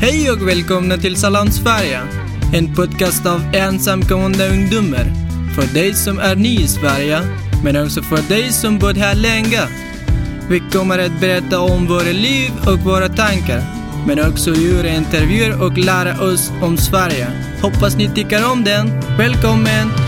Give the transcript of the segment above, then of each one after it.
Hej och välkomna till Salam Sverige. En podcast av ensamkommande ungdomar. För dig som är ny i Sverige, men också för dig som bott här länge. Vi kommer att berätta om våra liv och våra tankar. Men också göra intervjuer och lära oss om Sverige. Hoppas ni tycker om den. Välkommen!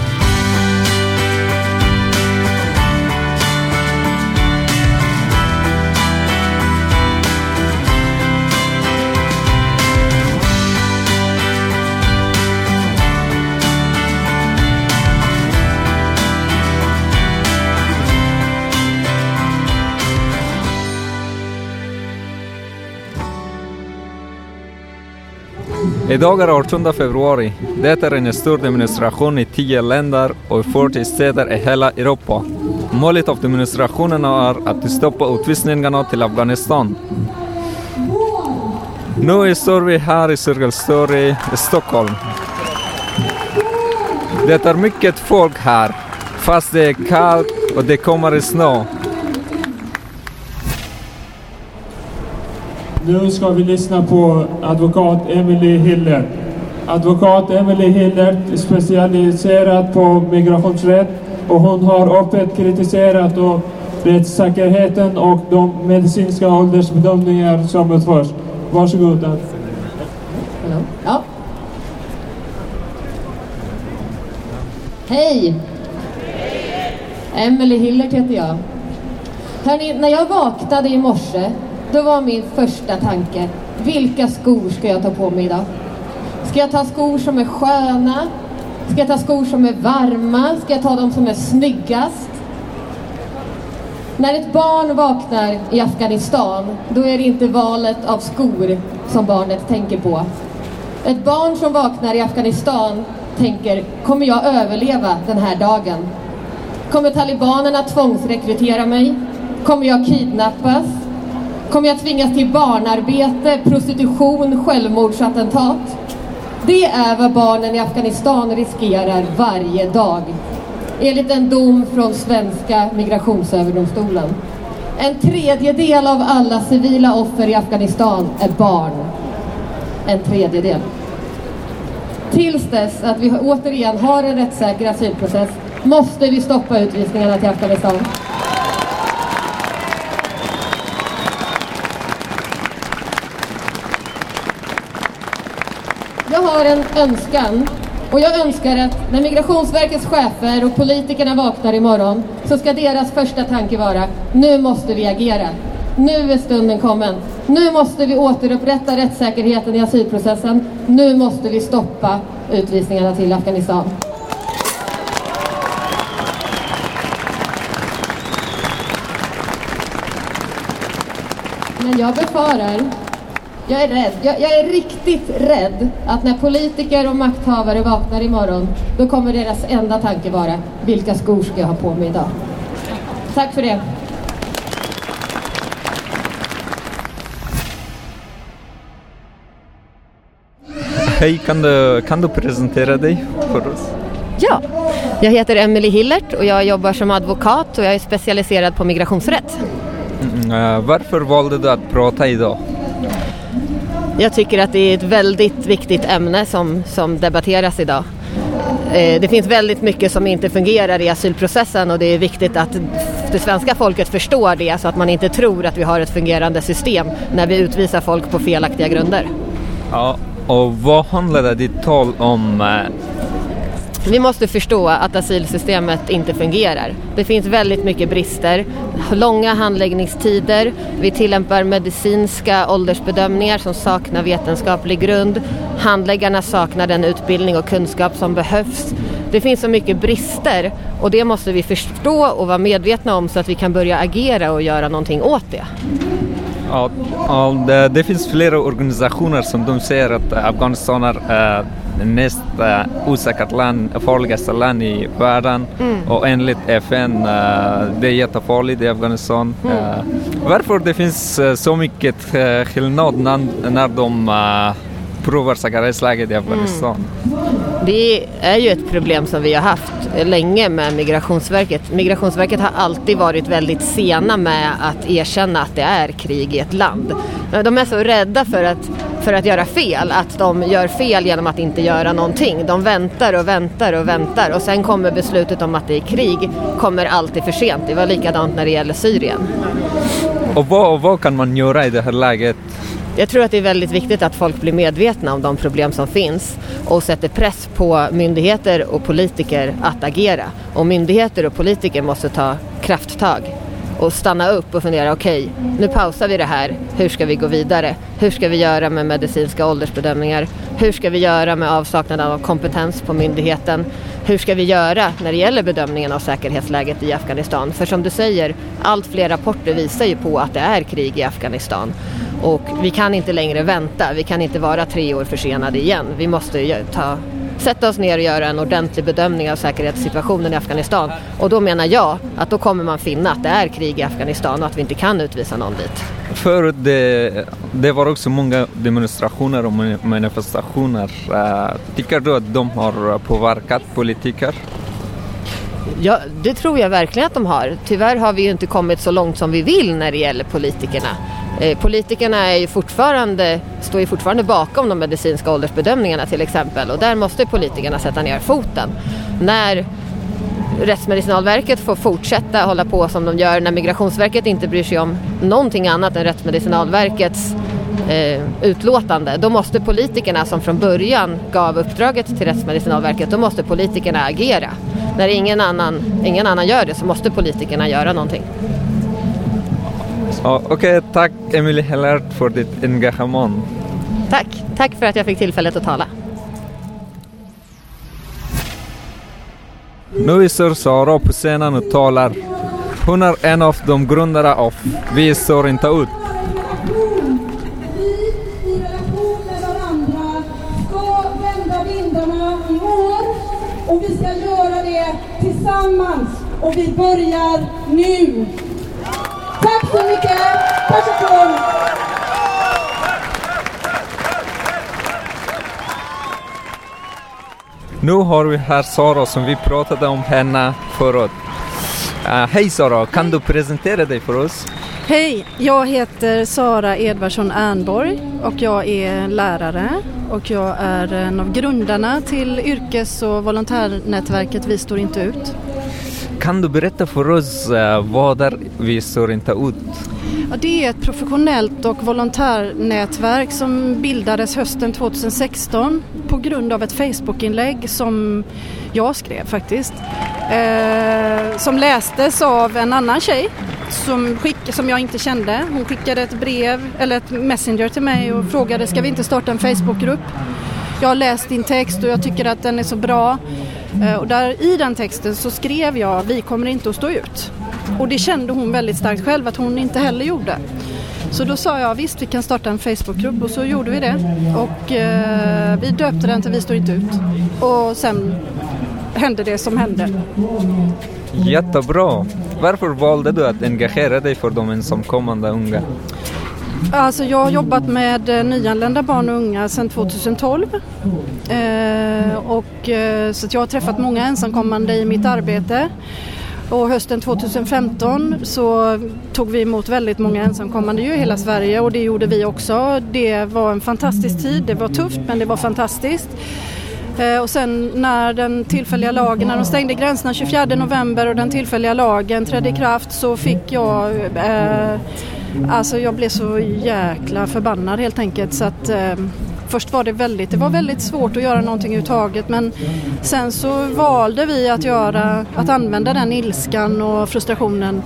Idag är 18 februari. Det är en stor demonstration i 10 länder och 40 städer i hela Europa. Målet av demonstrationen är att stoppa utvisningarna till Afghanistan. Nu står vi här i Cirkelstory i Stockholm. Det är mycket folk här, fast det är kallt och det kommer snö. Nu ska vi lyssna på advokat Emily Hiller. Advokat Emily Hiller är specialiserad på migrationsrätt och hon har öppet kritiserat då rättssäkerheten och de medicinska åldersbedömningar som utförs. Varsågod. Ja. Hej! Emily Hillert heter jag. Hörrni, när jag vaknade i morse, då var min första tanke, vilka skor ska jag ta på mig idag? Ska jag ta skor som är sköna? Ska jag ta skor som är varma? Ska jag ta de som är snyggast? När ett barn vaknar i Afghanistan, då är det inte valet av skor som barnet tänker på. Ett barn som vaknar i Afghanistan tänker, kommer jag överleva den här dagen? Kommer talibanerna tvångsrekrytera mig? Kommer jag kidnappas? Kommer jag tvingas till barnarbete, prostitution, självmordsattentat? Det är vad barnen i Afghanistan riskerar varje dag. Enligt en dom från svenska migrationsöverdomstolen. En tredjedel av alla civila offer i Afghanistan är barn. En tredjedel. Tills dess att vi återigen har en rättssäker asylprocess måste vi stoppa utvisningarna till Afghanistan. Jag har en önskan och jag önskar att när Migrationsverkets chefer och politikerna vaknar imorgon så ska deras första tanke vara nu måste vi agera. Nu är stunden kommen. Nu måste vi återupprätta rättssäkerheten i asylprocessen. Nu måste vi stoppa utvisningarna till Afghanistan. Men jag befarar jag är rädd. Jag, jag, är riktigt rädd att när politiker och makthavare vaknar imorgon, då kommer deras enda tanke vara, vilka skor ska jag ha på mig idag? Tack för det. Hej, kan du, kan du presentera dig för oss? Ja, jag heter Emily Hillert och jag jobbar som advokat och jag är specialiserad på migrationsrätt. Mm, eh, varför valde du att prata idag? Jag tycker att det är ett väldigt viktigt ämne som, som debatteras idag. Eh, det finns väldigt mycket som inte fungerar i asylprocessen och det är viktigt att det svenska folket förstår det så att man inte tror att vi har ett fungerande system när vi utvisar folk på felaktiga grunder. Ja, och vad handlade ditt tal om? Eh, vi måste förstå att asylsystemet inte fungerar. Det finns väldigt mycket brister, långa handläggningstider, vi tillämpar medicinska åldersbedömningar som saknar vetenskaplig grund, handläggarna saknar den utbildning och kunskap som behövs. Det finns så mycket brister och det måste vi förstå och vara medvetna om så att vi kan börja agera och göra någonting åt det. Ja, det, det finns flera organisationer som de säger att Afghanistan är eh, näst eh, osäkert land, farligaste land i världen och enligt FN eh, det är jättefarligt i Afghanistan. Eh, varför det finns eh, så mycket skillnad när, när de provar säkerhetsläget i Afghanistan? Det är ju ett problem som vi har haft länge med Migrationsverket. Migrationsverket har alltid varit väldigt sena med att erkänna att det är krig i ett land. De är så rädda för att, för att göra fel, att de gör fel genom att inte göra någonting. De väntar och väntar och väntar och sen kommer beslutet om att det är krig, kommer alltid för sent. Det var likadant när det gäller Syrien. Och vad, vad kan man göra i det här läget? Jag tror att det är väldigt viktigt att folk blir medvetna om de problem som finns och sätter press på myndigheter och politiker att agera. Och myndigheter och politiker måste ta krafttag och stanna upp och fundera, okej, okay, nu pausar vi det här, hur ska vi gå vidare? Hur ska vi göra med medicinska åldersbedömningar? Hur ska vi göra med avsaknaden av kompetens på myndigheten? Hur ska vi göra när det gäller bedömningen av säkerhetsläget i Afghanistan? För som du säger, allt fler rapporter visar ju på att det är krig i Afghanistan. Och vi kan inte längre vänta, vi kan inte vara tre år försenade igen. Vi måste ta sätta oss ner och göra en ordentlig bedömning av säkerhetssituationen i Afghanistan. Och då menar jag att då kommer man finna att det är krig i Afghanistan och att vi inte kan utvisa någon dit. För det, det var också många demonstrationer och manifestationer. Eh, tycker du att de har påverkat politiker? Ja, det tror jag verkligen att de har. Tyvärr har vi ju inte kommit så långt som vi vill när det gäller politikerna. Eh, politikerna är ju fortfarande, står ju fortfarande bakom de medicinska åldersbedömningarna till exempel och där måste politikerna sätta ner foten. När Rättsmedicinalverket får fortsätta hålla på som de gör när Migrationsverket inte bryr sig om någonting annat än Rättsmedicinalverkets eh, utlåtande. Då måste politikerna som från början gav uppdraget till Rättsmedicinalverket, då måste politikerna agera. När ingen annan, ingen annan gör det så måste politikerna göra någonting. Ja, Okej, okay, tack Emily Hellert för ditt engagemang. Tack, tack för att jag fick tillfället att tala. Nu står Sara på scenen och talar. Hon är en av de grundare av Vi står inte ut. Vi i relation med varandra ska vända vindarna i år och vi ska göra det tillsammans och vi börjar nu. Tack så mycket! Varsågod! Nu har vi här Sara som vi pratade om henne förut. Uh, Hej Sara, kan du presentera dig för oss? Hej, jag heter Sara Edvardsson Ernborg och jag är lärare och jag är en av grundarna till yrkes och volontärnätverket Vi står inte ut. Kan du berätta för oss eh, vad är Vi står inte ut? Ja, det är ett professionellt och volontärnätverk som bildades hösten 2016 på grund av ett Facebookinlägg som jag skrev faktiskt. Eh, som lästes av en annan tjej som, skick, som jag inte kände. Hon skickade ett brev eller ett messenger till mig och frågade ska vi inte starta en Facebookgrupp? Jag har läst din text och jag tycker att den är så bra. Eh, och där, I den texten så skrev jag vi kommer inte att stå ut. Och det kände hon väldigt starkt själv att hon inte heller gjorde. Så då sa jag visst vi kan starta en Facebookgrupp och så gjorde vi det. Och eh, vi döpte den till Vi står inte ut. Och sen hände det som hände. Jättebra. Varför valde du att engagera dig för de ensamkommande unga? Alltså jag har jobbat med eh, nyanlända barn och unga sedan 2012. Eh, och, eh, så jag har träffat många ensamkommande i mitt arbete. Och hösten 2015 så tog vi emot väldigt många ensamkommande i hela Sverige och det gjorde vi också. Det var en fantastisk tid, det var tufft men det var fantastiskt. Eh, och sen när den tillfälliga lagen, när de stängde gränserna 24 november och den tillfälliga lagen trädde i kraft så fick jag, eh, alltså jag blev så jäkla förbannad helt enkelt så att eh, Först var det väldigt, det var väldigt svårt att göra någonting överhuvudtaget men sen så valde vi att, göra, att använda den ilskan och frustrationen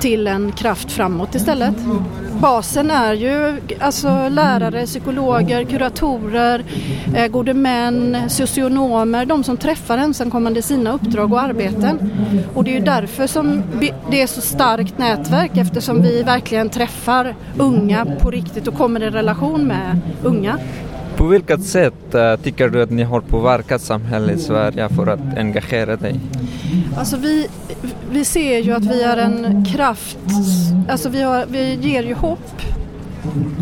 till en kraft framåt istället. Basen är ju alltså lärare, psykologer, kuratorer, eh, gode män, socionomer, de som träffar ensamkommande i sina uppdrag och arbeten. Och det är ju därför som det är så starkt nätverk eftersom vi verkligen träffar unga på riktigt och kommer i relation med unga. På vilket sätt uh, tycker du att ni har påverkat samhället i Sverige för att engagera dig? Alltså vi, vi ser ju att vi är en kraft, alltså vi, har, vi ger ju hopp.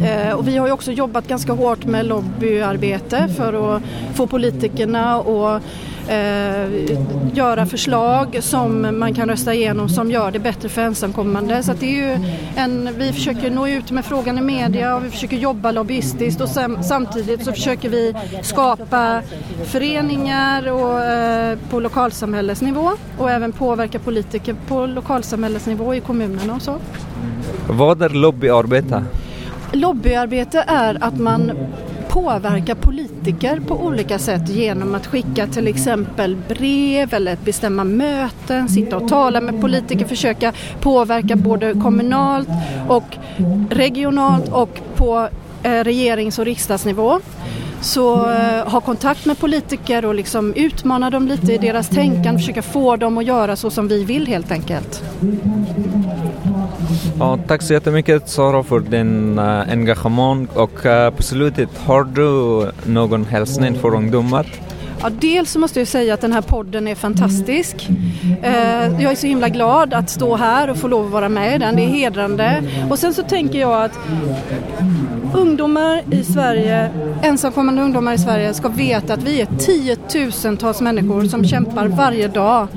Eh, och vi har ju också jobbat ganska hårt med lobbyarbete för att få politikerna att eh, göra förslag som man kan rösta igenom som gör det bättre för ensamkommande. Så det är ju en, vi försöker nå ut med frågan i media och vi försöker jobba lobbyistiskt och sam, samtidigt så försöker vi skapa föreningar och, eh, på lokalsamhällesnivå och även påverka politiker på lokalsamhällesnivå i kommunerna och så. Vad är lobbyarbete? Lobbyarbete är att man påverka politiker på olika sätt genom att skicka till exempel brev eller bestämma möten, sitta och tala med politiker, försöka påverka både kommunalt och regionalt och på eh, regerings och riksdagsnivå. Så eh, ha kontakt med politiker och liksom utmana dem lite i deras tänkande, försöka få dem att göra så som vi vill helt enkelt. Ja, tack så jättemycket Sara för din eh, engagemang och eh, på slutet, har du någon hälsning för ungdomar? Ja, dels så måste jag säga att den här podden är fantastisk. Eh, jag är så himla glad att stå här och få lov att vara med i den. Det är hedrande. Och sen så tänker jag att ungdomar i Sverige, ensamkommande ungdomar i Sverige ska veta att vi är tiotusentals människor som kämpar varje dag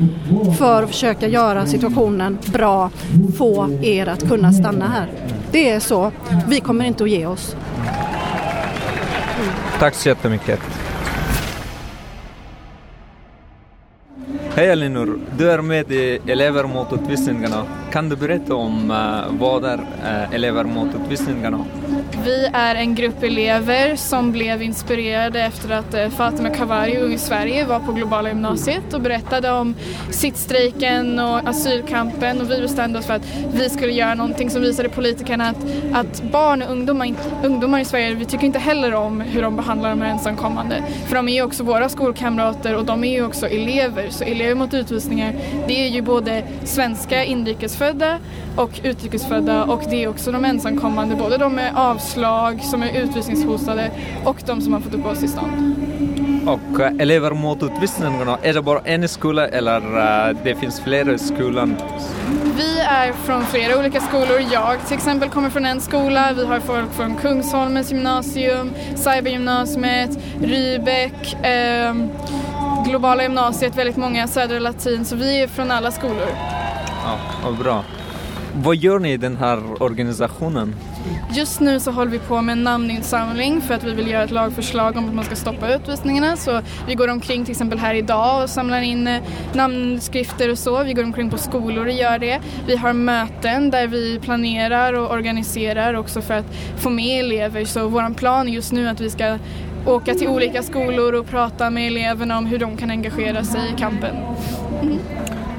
för att försöka göra situationen bra, få er att kunna stanna här. Det är så. Vi kommer inte att ge oss. Tack så jättemycket. Hej Elinor, du är med i Elever mot utvisningarna. Kan du berätta om eh, vad är eh, Elever mot utvisningarna? Vi är en grupp elever som blev inspirerade efter att eh, Fatima Kavari, Ung i Sverige, var på Globala gymnasiet och berättade om sittstrejken och asylkampen och vi bestämde oss för att vi skulle göra någonting som visade politikerna att, att barn och ungdomar, ungdomar i Sverige, vi tycker inte heller om hur de behandlar de här ensamkommande. För de är ju också våra skolkamrater och de är ju också elever. Så elever mot utvisningar, det är ju både svenska inrikesfödda och utrikesfödda och det är också de ensamkommande, både de med avslag som är utvisningshotade och de som har fått uppehållstillstånd. Och uh, elever mot utvisningarna, är det bara en skola eller uh, det finns flera i skolan? Vi är från flera olika skolor. Jag till exempel kommer från en skola. Vi har folk från Kungsholmens gymnasium, Cybergymnasiet, Rybäck, eh, Globala gymnasiet, väldigt många, Södra Latin, så vi är från alla skolor. Ja, vad bra. Vad gör ni i den här organisationen? Just nu så håller vi på med en namninsamling för att vi vill göra ett lagförslag om att man ska stoppa utvisningarna. Så vi går omkring till exempel här idag och samlar in eh, namnskrifter och så. Vi går omkring på skolor och gör det. Vi har möten där vi planerar och organiserar också för att få med elever. Så vår plan just nu är att vi ska åka till olika skolor och prata med eleverna om hur de kan engagera sig i kampen. Mm.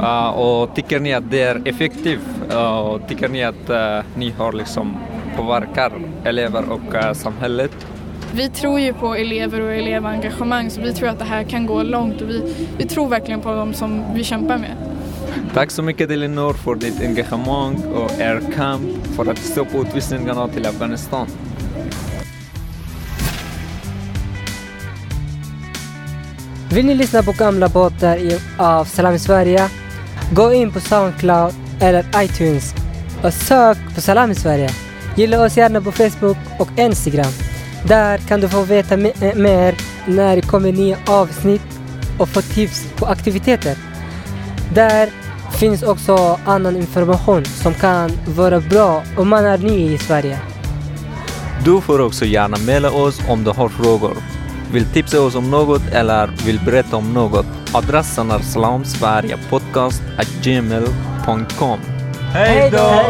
Uh, och tycker ni att det är effektivt? Uh, tycker ni att uh, ni har liksom påverkar elever och samhället? Vi tror ju på elever och elevengagemang så vi tror att det här kan gå långt och vi, vi tror verkligen på dem som vi kämpar med. Tack så mycket Elinor för ditt engagemang och er kamp för att stoppa utvisningarna till Afghanistan. Vill ni lyssna på gamla båtar av Salam i Sverige? Gå in på Soundcloud eller iTunes och sök på Salam i Sverige. Gilla oss gärna på Facebook och Instagram. Där kan du få veta eh, mer när det kommer nya avsnitt och få tips på aktiviteter. Där finns också annan information som kan vara bra om man är ny i Sverige. Du får också gärna mejla oss om du har frågor vill tipsa oss om något eller vill berätta om något. Adressen är slamsveriepodcast.gmail.com Hej då!